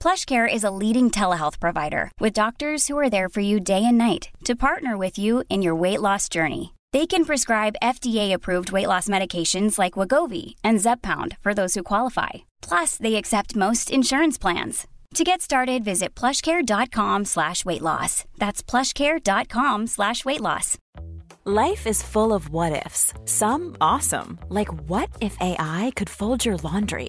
PlushCare is a leading telehealth provider with doctors who are there for you day and night to partner with you in your weight loss journey. They can prescribe FDA-approved weight loss medications like Wagovi and Zepbound for those who qualify. Plus, they accept most insurance plans. To get started, visit plushcare.com slash weight loss. That's plushcare.com slash weight loss. Life is full of what ifs. Some awesome, like what if AI could fold your laundry?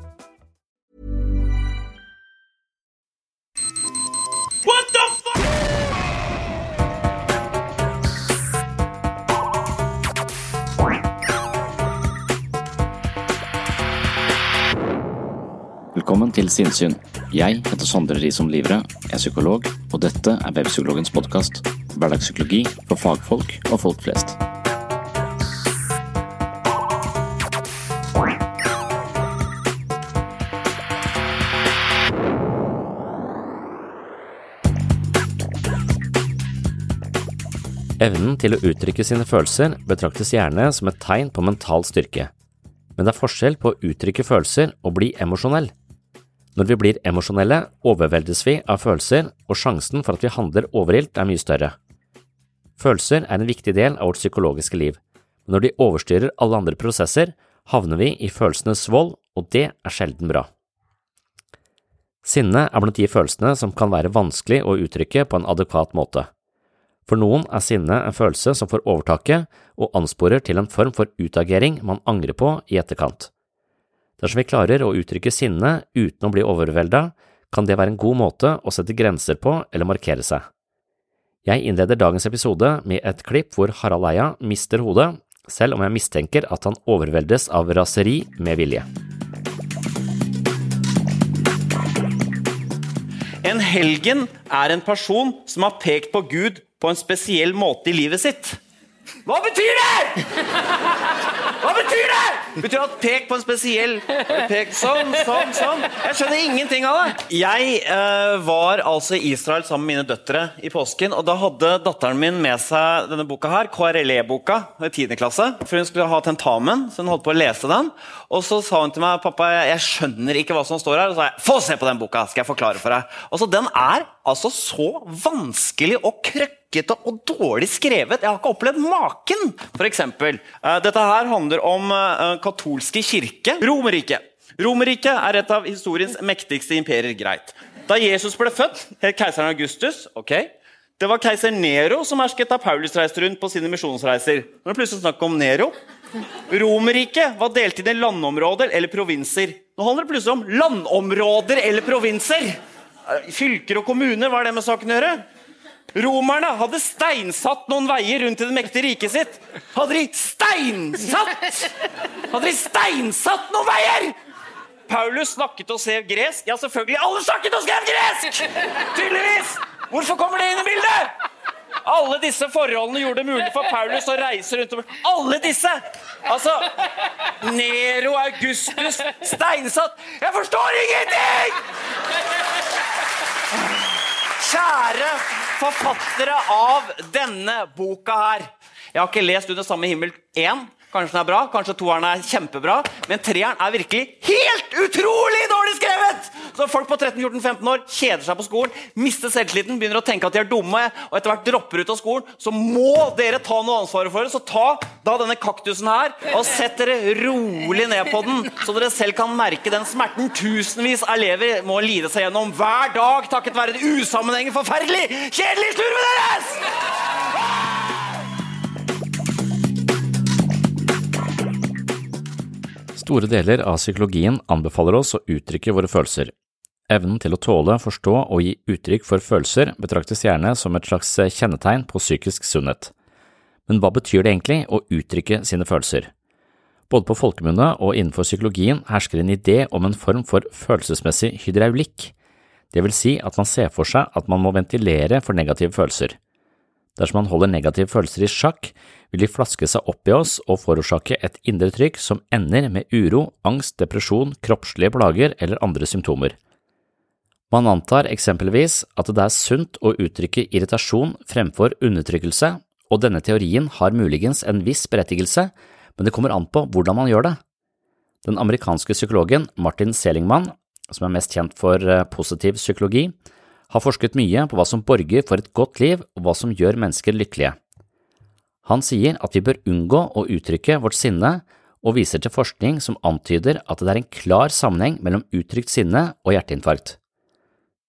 Velkommen til Sinnsyn. Jeg heter Sondre Risom Livre, jeg er psykolog, og dette er Webpsykologens podkast. Hverdagspsykologi for fagfolk og folk flest. Evnen til å uttrykke sine følelser betraktes gjerne som et tegn på mental styrke. Men det er forskjell på å uttrykke følelser og bli emosjonell. Når vi blir emosjonelle, overveldes vi av følelser, og sjansen for at vi handler overilt er mye større. Følelser er en viktig del av vårt psykologiske liv, men når de overstyrer alle andre prosesser, havner vi i følelsenes vold, og det er sjelden bra. Sinne er blant de følelsene som kan være vanskelig å uttrykke på en adekvat måte. For noen er sinne en følelse som får overtaket og ansporer til en form for utagering man angrer på i etterkant. Dersom vi klarer å uttrykke sinne uten å bli overvelda, kan det være en god måte å sette grenser på eller markere seg. Jeg innleder dagens episode med et klipp hvor Harald Eia mister hodet, selv om jeg mistenker at han overveldes av raseri med vilje. En helgen er en person som har pekt på Gud på en spesiell måte i livet sitt. Hva betyr det?! Hva betyr det?! Betyr at pek på en spesiell pek Sånn, sånn, sånn. Jeg skjønner ingenting av det. Jeg eh, var altså i Israel sammen med mine døtre i påsken, og da hadde datteren min med seg denne boka her, KRLE-boka, i 10. klasse, for hun skulle ha tentamen, så hun holdt på å lese den. Og så sa hun til meg pappa, jeg, skjønner ikke hva som står her. Og så sa jeg få se på den boka, skal jeg forklare for deg. Og så Den er altså så vanskelig og krøkkete og dårlig skrevet. Jeg har ikke opplevd maken. For eksempel, eh, dette her handler om eh, katolske kirke. Romerriket. Romerriket er et av historiens mektigste imperier. Greit. Da Jesus ble født, het keiseren Augustus. ok? Det var keiser Nero som hersket da Paulus reiste rundt på sine misjonsreiser. Nå er det plutselig snakk om Nero. Romerriket var delt inn i landområder eller provinser. Nå handler det plutselig om landområder eller provinser. Fylker og kommuner, hva er det med saken å gjøre? Romerne hadde steinsatt noen veier rundt i det mektige riket sitt. Hadde de steinsatt Hadde de steinsatt noen veier? Paulus snakket og skrev gresk. Ja, selvfølgelig. Alle snakket og skrev gresk! Tydeligvis! Hvorfor kommer det inn i bildet? Alle disse forholdene gjorde det mulig for Paulus å reise rundt om Alle disse! Altså Nero, Augustus, steinsatt Jeg forstår ingenting! Kjære forfattere av denne boka her. Jeg har ikke lest Under samme himmel 1. Kanskje den er bra, kanskje toeren er kjempebra, men treeren er virkelig helt utrolig dårlig skrevet! Så folk på 13-14-15 år kjeder seg på skolen, mister selvtilliten, begynner å tenke at de er dumme, og etter hvert dropper ut av skolen, så må dere ta noe ansvar for det. Så ta da denne kaktusen her, og sett dere rolig ned på den, så dere selv kan merke den smerten tusenvis av elever må lide seg gjennom hver dag takket være det usammenhengende, forferdelig kjedelige slurvet deres! Store deler av psykologien anbefaler oss å uttrykke våre følelser. Evnen til å tåle, forstå og gi uttrykk for følelser betraktes gjerne som et slags kjennetegn på psykisk sunnhet. Men hva betyr det egentlig å uttrykke sine følelser? Både på folkemunne og innenfor psykologien hersker en idé om en form for følelsesmessig hydraulikk, det vil si at man ser for seg at man må ventilere for negative følelser. Dersom man holder negative følelser i sjakk, vil de flaske seg opp i oss og forårsake et indre trykk som ender med uro, angst, depresjon, kroppslige plager eller andre symptomer. Man antar eksempelvis at det er sunt å uttrykke irritasjon fremfor undertrykkelse, og denne teorien har muligens en viss berettigelse, men det kommer an på hvordan man gjør det. Den amerikanske psykologen Martin Selingman, som er mest kjent for eh, positiv psykologi, har forsket mye på hva som borger for et godt liv og hva som gjør mennesker lykkelige. Han sier at vi bør unngå å uttrykke vårt sinne, og viser til forskning som antyder at det er en klar sammenheng mellom uttrykt sinne og hjerteinfarkt.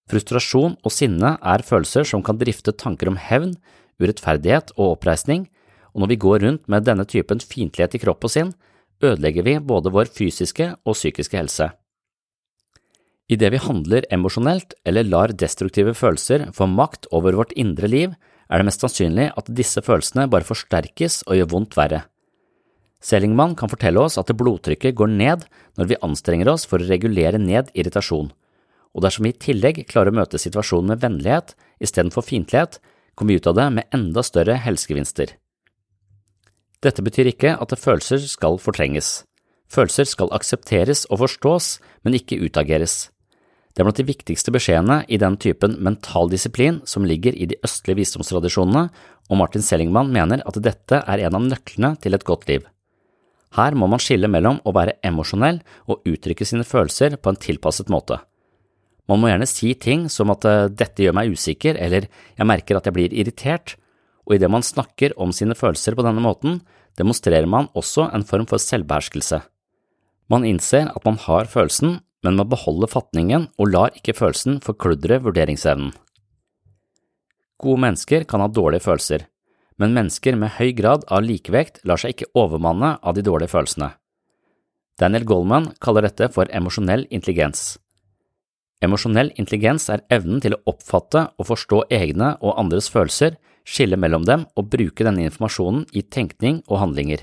Frustrasjon og sinne er følelser som kan drifte tanker om hevn, urettferdighet og oppreisning, og når vi går rundt med denne typen fiendtlighet i kropp og sinn, ødelegger vi både vår fysiske og psykiske helse. Idet vi handler emosjonelt eller lar destruktive følelser få makt over vårt indre liv, er det mest sannsynlig at disse følelsene bare forsterkes og gjør vondt verre. Selingman kan fortelle oss at blodtrykket går ned når vi anstrenger oss for å regulere ned irritasjon, og dersom vi i tillegg klarer å møte situasjonen med vennlighet istedenfor fiendtlighet, kommer vi ut av det med enda større helsegevinster. Dette betyr ikke at følelser skal fortrenges. Følelser skal aksepteres og forstås, men ikke utageres. Det er blant de viktigste beskjedene i den typen mental disiplin som ligger i de østlige visdomstradisjonene, og Martin Sellingman mener at dette er en av nøklene til et godt liv. Her må man skille mellom å være emosjonell og uttrykke sine følelser på en tilpasset måte. Man må gjerne si ting som at eh, dette gjør meg usikker, eller jeg merker at jeg blir irritert, og idet man snakker om sine følelser på denne måten, demonstrerer man også en form for selvbeherskelse. Man innser at man har følelsen, men må beholde fatningen og lar ikke følelsen forkludre vurderingsevnen. Gode mennesker kan ha dårlige følelser, men mennesker med høy grad av likevekt lar seg ikke overmanne av de dårlige følelsene. Daniel Goldman kaller dette for emosjonell intelligens. Emosjonell intelligens er evnen til å oppfatte og forstå egne og andres følelser, skille mellom dem og bruke denne informasjonen i tenkning og handlinger.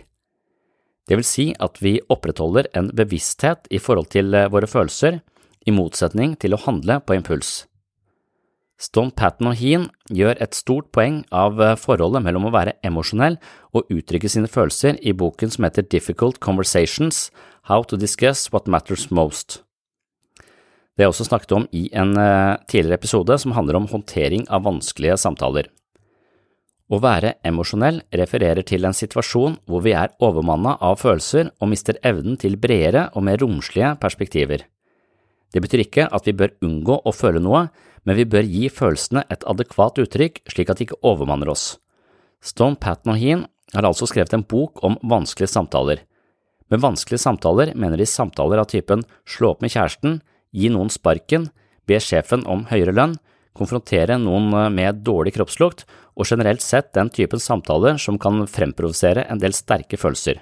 Det vil si at vi opprettholder en bevissthet i forhold til eh, våre følelser, i motsetning til å handle på impuls. Stone Patten og Heen gjør et stort poeng av eh, forholdet mellom å være emosjonell og uttrykke sine følelser i boken som heter Difficult Conversations – How to Discuss What Matters Most. Det er også snakket om i en eh, tidligere episode som handler om håndtering av vanskelige samtaler. Å være emosjonell refererer til en situasjon hvor vi er overmanna av følelser og mister evnen til bredere og mer romslige perspektiver. Det betyr ikke at vi bør unngå å føle noe, men vi bør gi følelsene et adekvat uttrykk slik at de ikke overmanner oss. Stone Patton og Heen har altså skrevet en bok om vanskelige samtaler. Med vanskelige samtaler mener de samtaler av typen slå opp med kjæresten, gi noen sparken, be sjefen om høyere lønn, konfrontere noen med dårlig kroppslukt og generelt sett den typen samtaler som kan fremprovosere en del sterke følelser.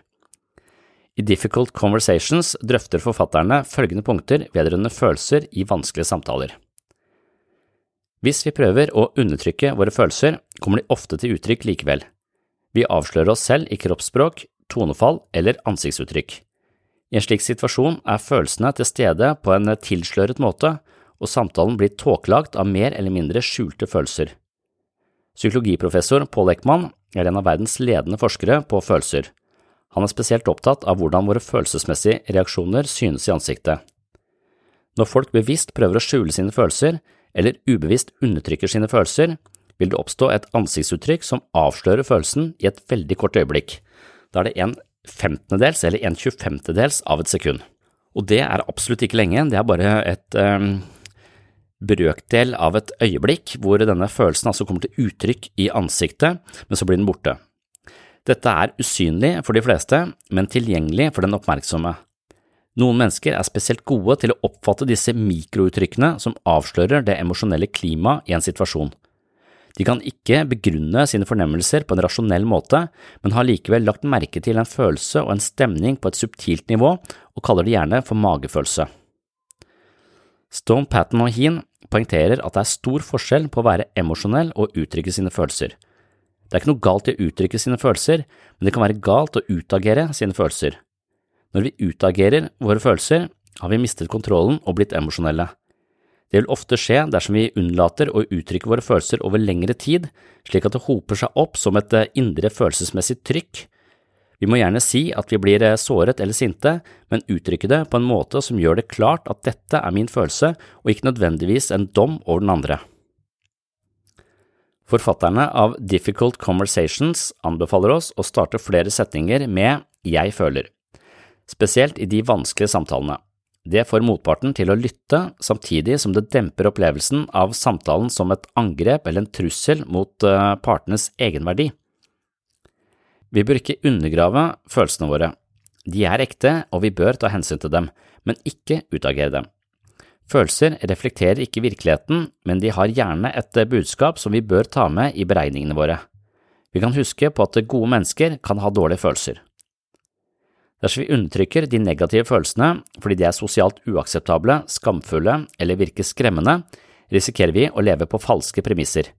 I Difficult Conversations drøfter forfatterne følgende punkter vedrørende følelser i vanskelige samtaler. Hvis vi prøver å undertrykke våre følelser, kommer de ofte til uttrykk likevel. Vi avslører oss selv i kroppsspråk, tonefall eller ansiktsuttrykk. I en slik situasjon er følelsene til stede på en tilsløret måte, og samtalen blir tåkelagt av mer eller mindre skjulte følelser. Psykologiprofessor Paul Ekman er en av verdens ledende forskere på følelser. Han er spesielt opptatt av hvordan våre følelsesmessige reaksjoner synes i ansiktet. Når folk bevisst prøver å skjule sine følelser, eller ubevisst undertrykker sine følelser, vil det oppstå et ansiktsuttrykk som avslører følelsen i et veldig kort øyeblikk. Da er det en femtendedels eller en tjuefemtedels av et sekund. Og det er absolutt ikke lenge, det er bare et, um, brøkdel av et øyeblikk hvor denne følelsen altså kommer til uttrykk i ansiktet, men så blir den borte. Dette er usynlig for de fleste, men tilgjengelig for den oppmerksomme. Noen mennesker er spesielt gode til å oppfatte disse mikrouttrykkene som avslører det emosjonelle klimaet i en situasjon. De kan ikke begrunne sine fornemmelser på en rasjonell måte, men har likevel lagt merke til en følelse og en stemning på et subtilt nivå, og kaller det gjerne for magefølelse. Stone Patten og Heen poengterer at det er stor forskjell på å være emosjonell og uttrykke sine følelser. Det er ikke noe galt i å uttrykke sine følelser, men det kan være galt å utagere sine følelser. Når vi utagerer våre følelser, har vi mistet kontrollen og blitt emosjonelle. Det vil ofte skje dersom vi unnlater å uttrykke våre følelser over lengre tid, slik at det hoper seg opp som et eh, indre følelsesmessig trykk. Vi må gjerne si at vi blir eh, såret eller sinte, men uttrykke det på en måte som gjør det klart at dette er min følelse, og ikke nødvendigvis en dom over den andre. Forfatterne av Difficult Conversations anbefaler oss å starte flere setninger med jeg føler, spesielt i de vanskelige samtalene. Det får motparten til å lytte, samtidig som det demper opplevelsen av samtalen som et angrep eller en trussel mot eh, partenes egenverdi. Vi bør ikke undergrave følelsene våre. De er ekte, og vi bør ta hensyn til dem, men ikke utagere dem. Følelser reflekterer ikke virkeligheten, men de har gjerne et budskap som vi bør ta med i beregningene våre. Vi kan huske på at gode mennesker kan ha dårlige følelser. Dersom vi undertrykker de negative følelsene fordi de er sosialt uakseptable, skamfulle eller virker skremmende, risikerer vi å leve på falske premisser.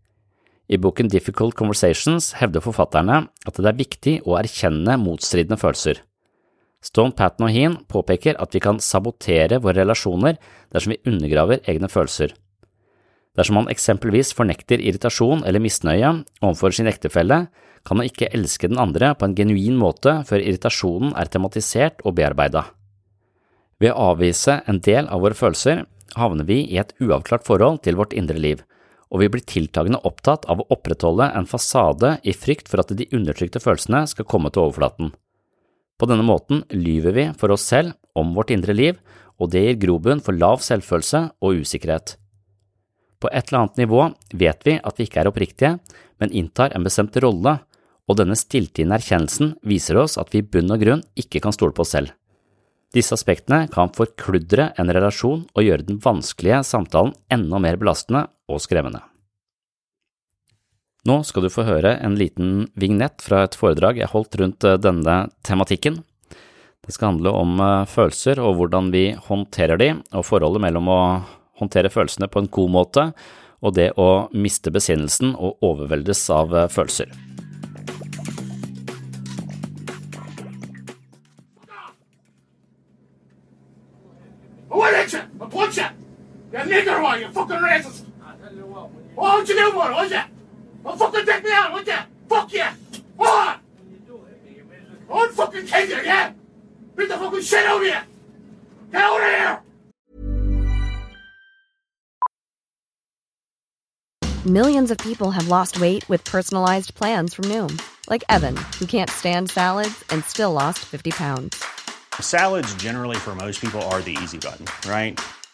I boken Difficult Conversations hevder forfatterne at det er viktig å erkjenne motstridende følelser. Stone Patten og Heen påpeker at vi kan sabotere våre relasjoner dersom vi undergraver egne følelser. Dersom man eksempelvis fornekter irritasjon eller misnøye overfor sin ektefelle, kan man ikke elske den andre på en genuin måte før irritasjonen er tematisert og bearbeida. Ved å avvise en del av våre følelser havner vi i et uavklart forhold til vårt indre liv, og vi blir tiltagende opptatt av å opprettholde en fasade i frykt for at de undertrykte følelsene skal komme til overflaten. På denne måten lyver vi for oss selv om vårt indre liv, og det gir grobunn for lav selvfølelse og usikkerhet. På et eller annet nivå vet vi at vi ikke er oppriktige, men inntar en bestemt rolle, og denne stilltiende erkjennelsen viser oss at vi i bunn og grunn ikke kan stole på oss selv. Disse aspektene kan forkludre en relasjon og gjøre den vanskelige samtalen enda mer belastende og skremmende. Nå skal du få høre en liten vignett fra et foredrag jeg holdt rundt eh, denne tematikken. Det skal handle om eh, følelser og hvordan vi håndterer de, og forholdet mellom å håndtere følelsene på en god måte og det å miste besinnelsen og overveldes av eh, følelser. 야, nigger, you fucking racist! Oh, what you doing for? What's that? Don't fucking take me out. What's that? Fuck yeah. What? Oh, I'm fucking taking it, yeah? Beat the fucking shit out of you. Get out of here. Millions of people have lost weight with personalized plans from Noom, like Evan, who can't stand salads and still lost 50 pounds. Salads, generally, for most people, are the easy button, right?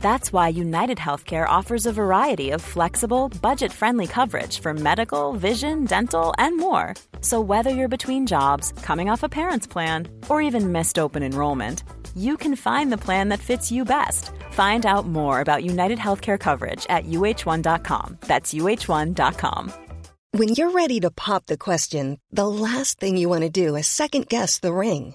That's why United Healthcare offers a variety of flexible, budget friendly coverage for medical, vision, dental, and more. So, whether you're between jobs, coming off a parent's plan, or even missed open enrollment, you can find the plan that fits you best. Find out more about United Healthcare coverage at uh1.com. That's uh1.com. When you're ready to pop the question, the last thing you want to do is second guess the ring.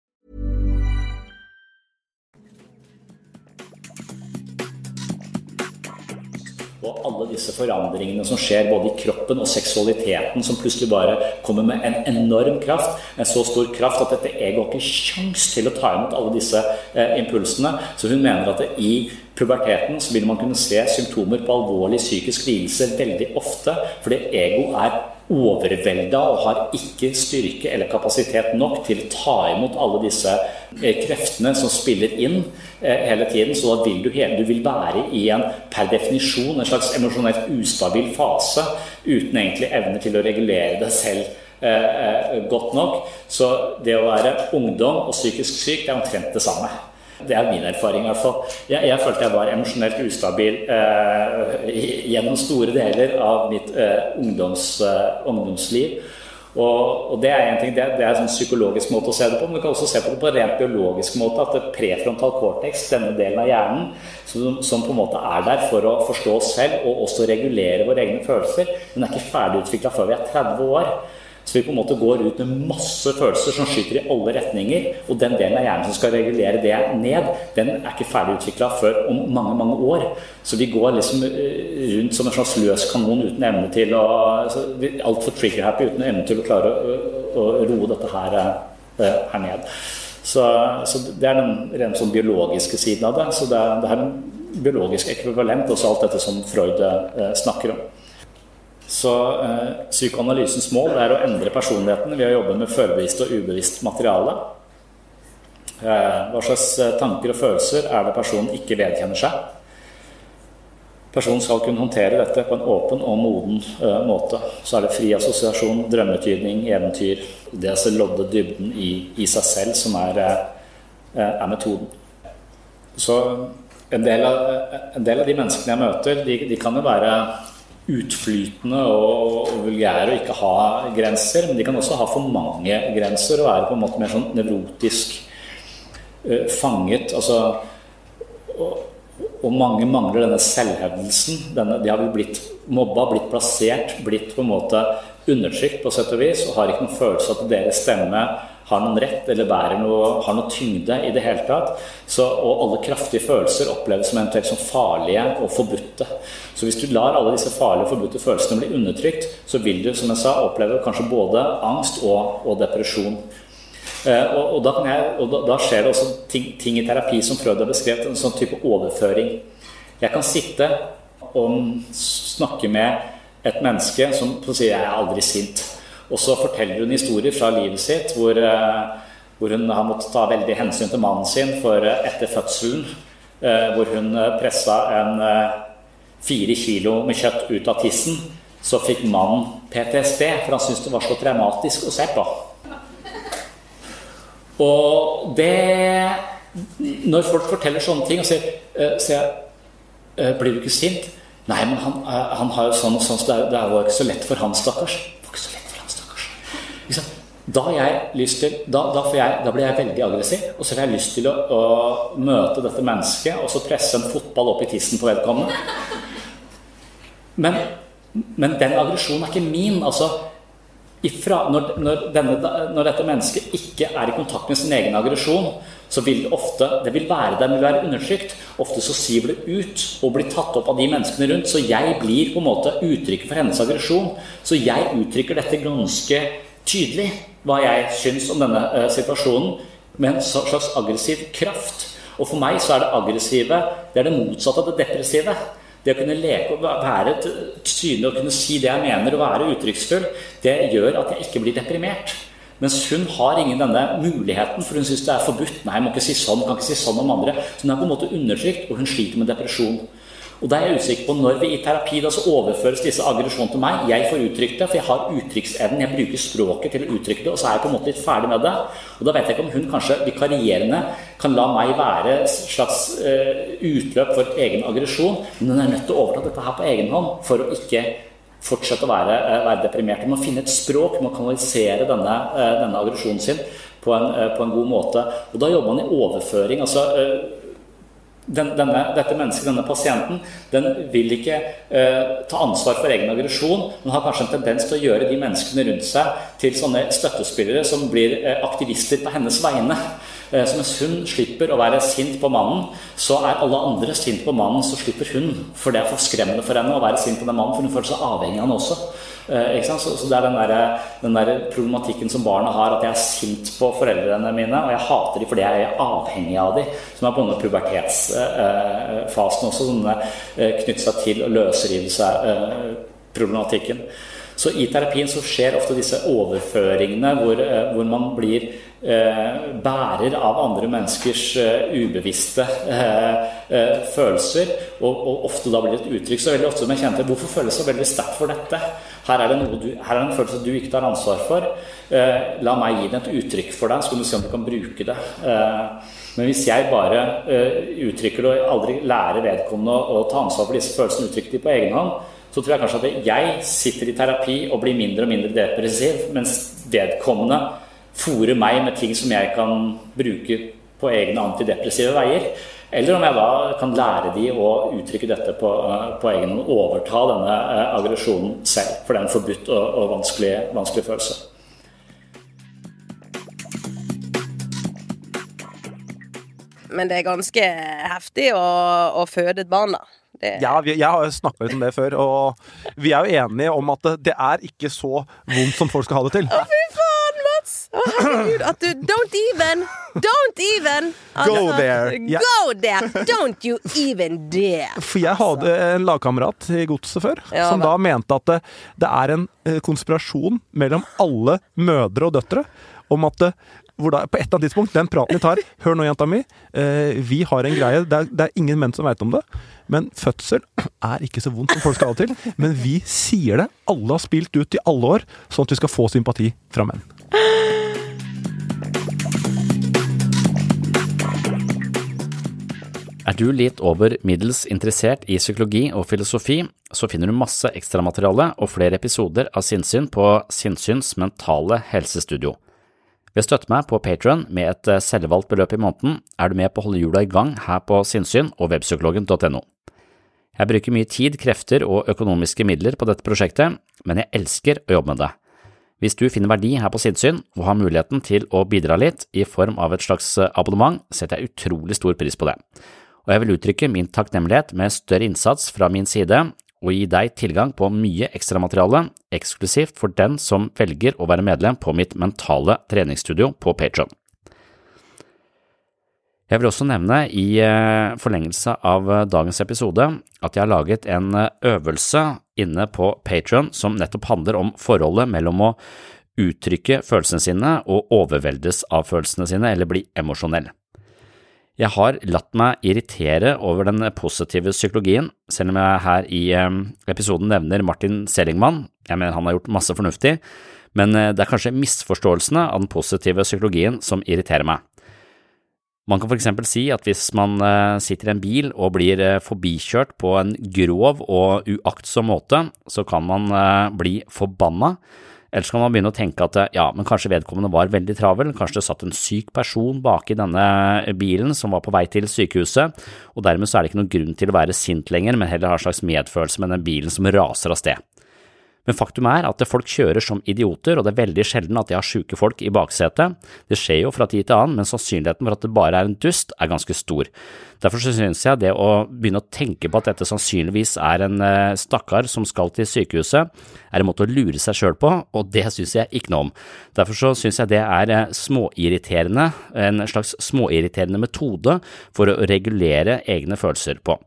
Og alle disse forandringene som skjer både i kroppen og seksualiteten, som plutselig bare kommer med en enorm kraft, en så stor kraft at dette egoet har ikke sjans til å ta imot alle disse eh, impulsene. Så hun mener at det, i puberteten så vil man kunne se symptomer på alvorlig psykisk lidelse veldig ofte, fordi ego er overvelda og har ikke styrke eller kapasitet nok til å ta imot alle disse eh, kreftene som spiller inn eh, hele tiden. Så da vil du, du vil være i en per definisjon en slags emosjonelt ustabil fase uten egentlig evne til å regulere deg selv eh, godt nok. Så det å være ungdom og psykisk syk det er omtrent det samme. Det er min erfaring. i hvert fall. Jeg, jeg følte jeg var emosjonelt ustabil eh, gjennom store deler av mitt eh, ungdoms, eh, ungdomsliv. Og, og, Det er en ting, det, det er en sånn psykologisk måte å se det på, men du kan også se på det på en rent biologisk måte. At det prefrontal cortex, denne delen av hjernen, som, som, på en måte er der for å forstå oss selv og også regulere våre egne følelser, den er ikke ferdigutvikla før vi er 30 år. Så vi på en måte går ut med masse følelser som skyter i alle retninger. Og den delen av hjernen som skal regulere det ned, den er ikke ferdig utvikla før om mange mange år. Så vi går liksom eh, rundt som en slags løs kanon uten evne til å Altfor trigger-happy uten evne til å klare å, å roe dette her, eh, her ned. Så, så, det er den rent sånn biologiske siden av det. Så det, det er en biologisk ekvivalent, også alt dette som Freud eh, snakker om. Så eh, psykoanalysens mål er å endre personligheten ved å jobbe med førbevisst og ubevisst materiale. Eh, hva slags eh, tanker og følelser er det personen ikke vedkjenner seg? Personen skal kunne håndtere dette på en åpen og moden uh, måte. Så er det fri assosiasjon, drømmetydning, eventyr. Det å lodde dybden i, i, seg selv som er, uh, er, metoden. Så en del, av, en del, av, de menneskene jeg møter, de, de kan jo være utflytende og vulgære og ikke ha grenser. Men de kan også ha for mange grenser og være på en måte mer sånn nevrotisk uh, fanget. Altså, og, og, mange mangler denne selvhevdelsen. De har blitt mobba, blitt plassert, blitt på en måte undertrykt på sett og vis og har ikke noen følelse av at deres stemme har noen rett eller bærer noe, har noe tyngde i det hele tatt. Så, og alle kraftige følelser oppleves som eventuelt som farlige og forbudte. Så hvis du lar alle disse farlige og forbudte følelsene bli undertrykt, så vil du som jeg sa, oppleve kanskje både angst og, og depresjon. Eh, og, og, da jeg, og, da, skjer det også ting, ting, i terapi som Frøyd har beskrevet, en sånn type overføring. Jeg kan sitte og snakke med et menneske som sier 'jeg er aldri sint'. Og så forteller hun historier fra livet sitt hvor, eh, hvor hun har måttet ta veldig hensyn til mannen sin for eh, etter fødselen. Eh, hvor hun pressa en fire kilo med kjøtt ut av tissen. Så fikk mannen PTSD, for han syntes det var så traumatisk å se på. Og det Når folk forteller sånne ting og sier, sier Blir du ikke sint? Nei, men han, han har jo sånn sånn, så det, er, det var ikke så lett for han, stakkars. Da, til, da, da, jeg, da, blir jeg veldig aggressiv, og så får jeg lyst til å, å, møte dette mennesket og så presse en fotball opp i tissen på vedkommende. Men, men den aggresjonen er ikke min. altså ifra, når, når, denne, når, dette mennesket ikke er i kontakt med sin egen aggresjon, så vil det ofte det vil være der, vil være undertrykt. Ofte så siver det ut og blir tatt opp av de menneskene rundt. Så jeg blir på en måte uttrykket for hennes aggresjon. Så jeg uttrykker dette ganske tydelig hva jeg syns om denne uh, situasjonen, med en slags aggressiv kraft. Og for meg så er det aggressive det er det motsatte av det depressive. Det å kunne leke og være synlig og kunne si det jeg mener og være uttrykksfull, det gjør at jeg ikke blir deprimert. Mens hun har ingen denne muligheten, for hun syns det er forbudt. Nei, jeg må ikke si sånn, kan ikke si sånn om andre. Så hun er på en måte undertrykt, og hun sliter med depresjon. Og da er jeg usikker på når vi i terapi da så overføres disse aggresjonene til meg. Jeg får uttrykt det, for jeg har uttrykksevnen. Jeg bruker språket til å uttrykke det, og så er jeg på en måte litt ferdig med det. Og da vet jeg ikke om hun kanskje vikarierende kan la meg være et slags uh, utløp for egen aggresjon, men hun er nødt til å overta dette her på egen hånd for å ikke fortsette å være, uh, være deprimert. Hun må finne et språk, hun må kanalisere denne, uh, denne aggresjonen sin på en, på en, god måte. Og da jobber man i overføring. altså den, denne, dette mennesket, denne pasienten, den vil ikke eh, ta ansvar for egen aggresjon, men har kanskje en tendens til å gjøre de menneskene rundt seg til sånne støttespillere som blir eh, aktivister på hennes vegne. Eh, så mens hun slipper å være sint på mannen, så er alle andre sint på mannen, så slipper hun. For det er for skremmende for henne å være sint på den mannen, for hun føler seg avhengig av han også. Eh, så, så, det er den der, den der, problematikken som barna har, at jeg er sint på foreldrene mine, og jeg hater dem fordi jeg er avhengig av dem, som er på denne pubertetsfasen også, som knytter seg til å løsrive seg-problematikken. Eh, så i terapien så skjer ofte disse overføringene hvor, hvor man blir Eh, bærer av andre menneskers eh, ubevisste eh, følelser, og, og, ofte da blir det et uttrykk. Så veldig ofte som jeg kjente Hvorfor føles så veldig sterkt for dette? Her er det du, her er det en følelse du ikke tar ansvar for. La meg gi den et uttrykk for deg, så kan du se om du kan bruke det. Men hvis jeg bare uttrykker det og aldri lærer vedkommende å ta ansvar for disse følelsene, uttrykker de på egen hånd, så tror jeg kanskje at jeg sitter i terapi og blir mindre og mindre depressiv, mens vedkommende fòrer meg med ting som jeg kan bruke på egne antidepressive veier. Eller om jeg da kan lære de å uttrykke dette på, eh, på egen hånd. Overta denne eh, aggresjonen selv. For det er en forbudt og, og vanskelig, vanskelig følelse. Men det er ganske heftig å, å føde et barn, da. Det... Ja, vi, jeg har snakka litt om det før, og vi er jo enige om at det, er ikke så vondt som folk skal ha det til. Å, fy faen! Å, herregud. At du Don't even! Don't even! Altså, go there. Yeah. Go there! Don't you even dare! For jeg hadde en lagkamerat i Godset før, ja, som da mente at det, det, er en eh, konspirasjon mellom alle mødre og døtre om at det, hvor da, på et eller annet tidspunkt, den praten vi tar Hør nå, jenta mi. Eh, vi har en greie. Det er, det er ingen menn som veit om det. Men fødsel er ikke så vondt som folk skal ha det til. Men vi sier det. Alle har spilt ut i alle år, sånn at vi skal få sympati fra menn. Er du litt over middels interessert i psykologi og filosofi, så finner du masse ekstramateriale og flere episoder av Sinnsyn på Sinnsyns mentale helsestudio. Ved å støtte meg på Patron med et eh, selvvalgt beløp i måneden, er du med på å holde hjula i gang her på sinnssyn og webpsykologen.no. Jeg bruker mye tid, krefter og økonomiske midler på dette prosjektet, men jeg elsker å jobbe med det. Hvis du finner verdi her på Sinnssyn og har muligheten til å bidra litt i form av et slags eh, abonnement, setter jeg utrolig stor pris på det og jeg vil uttrykke min takknemlighet med større innsats fra min side og gi deg tilgang på mye ekstramateriale eksklusivt for den som velger å være medlem på mitt mentale treningsstudio på Patron. Jeg vil også nevne i eh, forlengelse av eh, dagens episode at jeg har laget en eh, øvelse inne på Patron som nettopp handler om forholdet mellom å uttrykke følelsene sine og overveldes av følelsene sine eller bli emosjonell. Jeg har latt meg irritere over den positive psykologien, selv om jeg her i episoden nevner Martin Selingmann. Jeg mener han har gjort masse fornuftig, men eh, det er kanskje misforståelsene av den positive psykologien som irriterer meg. Man kan for eksempel si at hvis man eh, sitter i en bil og blir eh, forbikjørt på en grov og uaktsom måte, så kan man bli forbanna eller så kan man begynne å tenke at ja, men kanskje vedkommende var veldig travel, kanskje det satt en syk person bak i denne bilen som var på vei til sykehuset, og dermed så er det ikke noen grunn til å være sint lenger, men heller ha en slags medfølelse med den bilen som raser av sted. Men faktum er at folk kjører som idioter, og det er veldig sjelden at de har sjuke folk i baksetet. Det skjer jo fra tid til annen, men sannsynligheten for at det bare er en dust, er ganske stor. Derfor synes jeg det å begynne å tenke på at dette sannsynligvis er en eh, stakkar som skal til sykehuset, er en måte å lure seg sjøl på, og det synes jeg ikke noe om. Derfor synes jeg det er eh, småirriterende, en slags småirriterende metode for å regulere egne følelser på.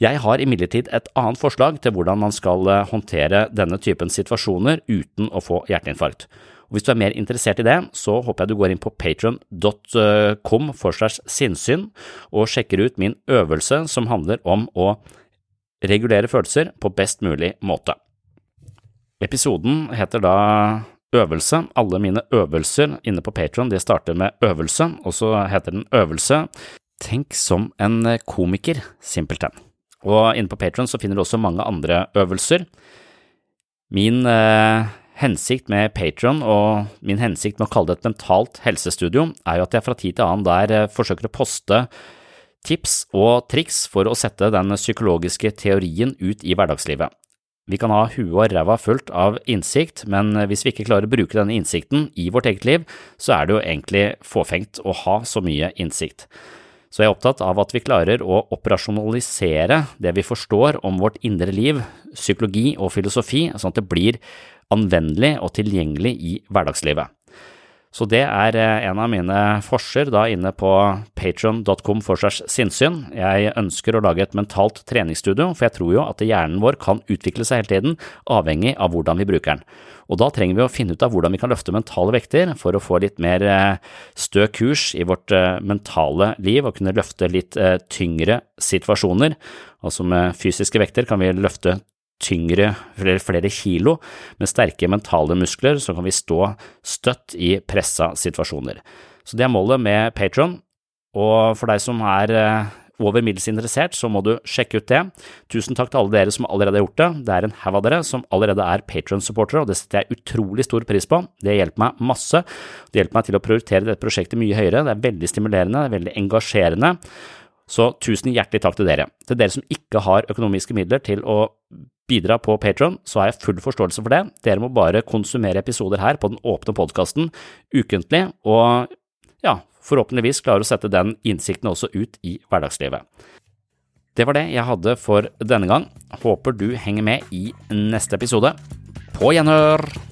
Jeg har imidlertid et annet forslag til hvordan man skal eh, håndtere denne typen situasjoner uten å få hjerteinfarkt. Og hvis du er mer interessert i det, så håper jeg du går inn på patron.com for slags sinnssyn og sjekker ut min øvelse som handler om å regulere følelser på best mulig måte. Episoden heter da Øvelse. Alle mine øvelser inne på Patron starter med øvelse, og så heter den Øvelse. Tenk som en komiker, simpelthen. Og inne på Patron så finner du også mange andre øvelser. Min eh, hensikt med Patron og min hensikt med å kalle det et mentalt helsestudio, er jo at jeg fra tid til annen der eh, forsøker å poste tips og triks for å sette den psykologiske teorien ut i hverdagslivet. Vi kan ha huet og ræva fullt av innsikt, men hvis vi ikke klarer å bruke denne innsikten i vårt eget liv, så er det jo egentlig fåfengt å ha så mye innsikt. Så jeg er opptatt av at vi klarer å operasjonalisere det vi forstår om vårt indre liv, psykologi og filosofi, sånn at det blir anvendelig og tilgjengelig i hverdagslivet. Så det er eh, en av mine forser da inne på patron.com for segs sinnssyn. Jeg ønsker å lage et mentalt treningsstudio, for jeg tror jo at hjernen vår kan utvikle seg hele tiden, avhengig av hvordan vi bruker den. Og da trenger vi å finne ut av hvordan vi kan løfte mentale vekter for å få litt mer eh, stø kurs i vårt eh, mentale liv og kunne løfte litt tyngre situasjoner. Altså med fysiske vekter kan vi løfte tyngre, flere, flere kilo, med sterke mentale muskler, så kan vi stå støtt i pressa situasjoner. Så det er målet med Patron, og for deg som er eh, over middels interessert, så må du sjekke ut det. Tusen takk til alle dere som allerede har gjort det. Det er en haug av dere som allerede er Patron-supportere, og det setter jeg utrolig stor pris på. Det hjelper meg masse. Det hjelper meg til å prioritere dette prosjektet mye høyere. Det er veldig stimulerende, det er veldig engasjerende. Så tusen hjertelig takk til dere. Til dere som ikke har økonomiske midler til å bidra på Patron, så har jeg full forståelse for det. Dere må bare konsumere episoder her på den åpne podkasten ukentlig, og ja, forhåpentligvis klare å sette den innsikten også ut i hverdagslivet. Det var det jeg hadde for denne gang. Håper du henger med i neste episode. På gjenhør!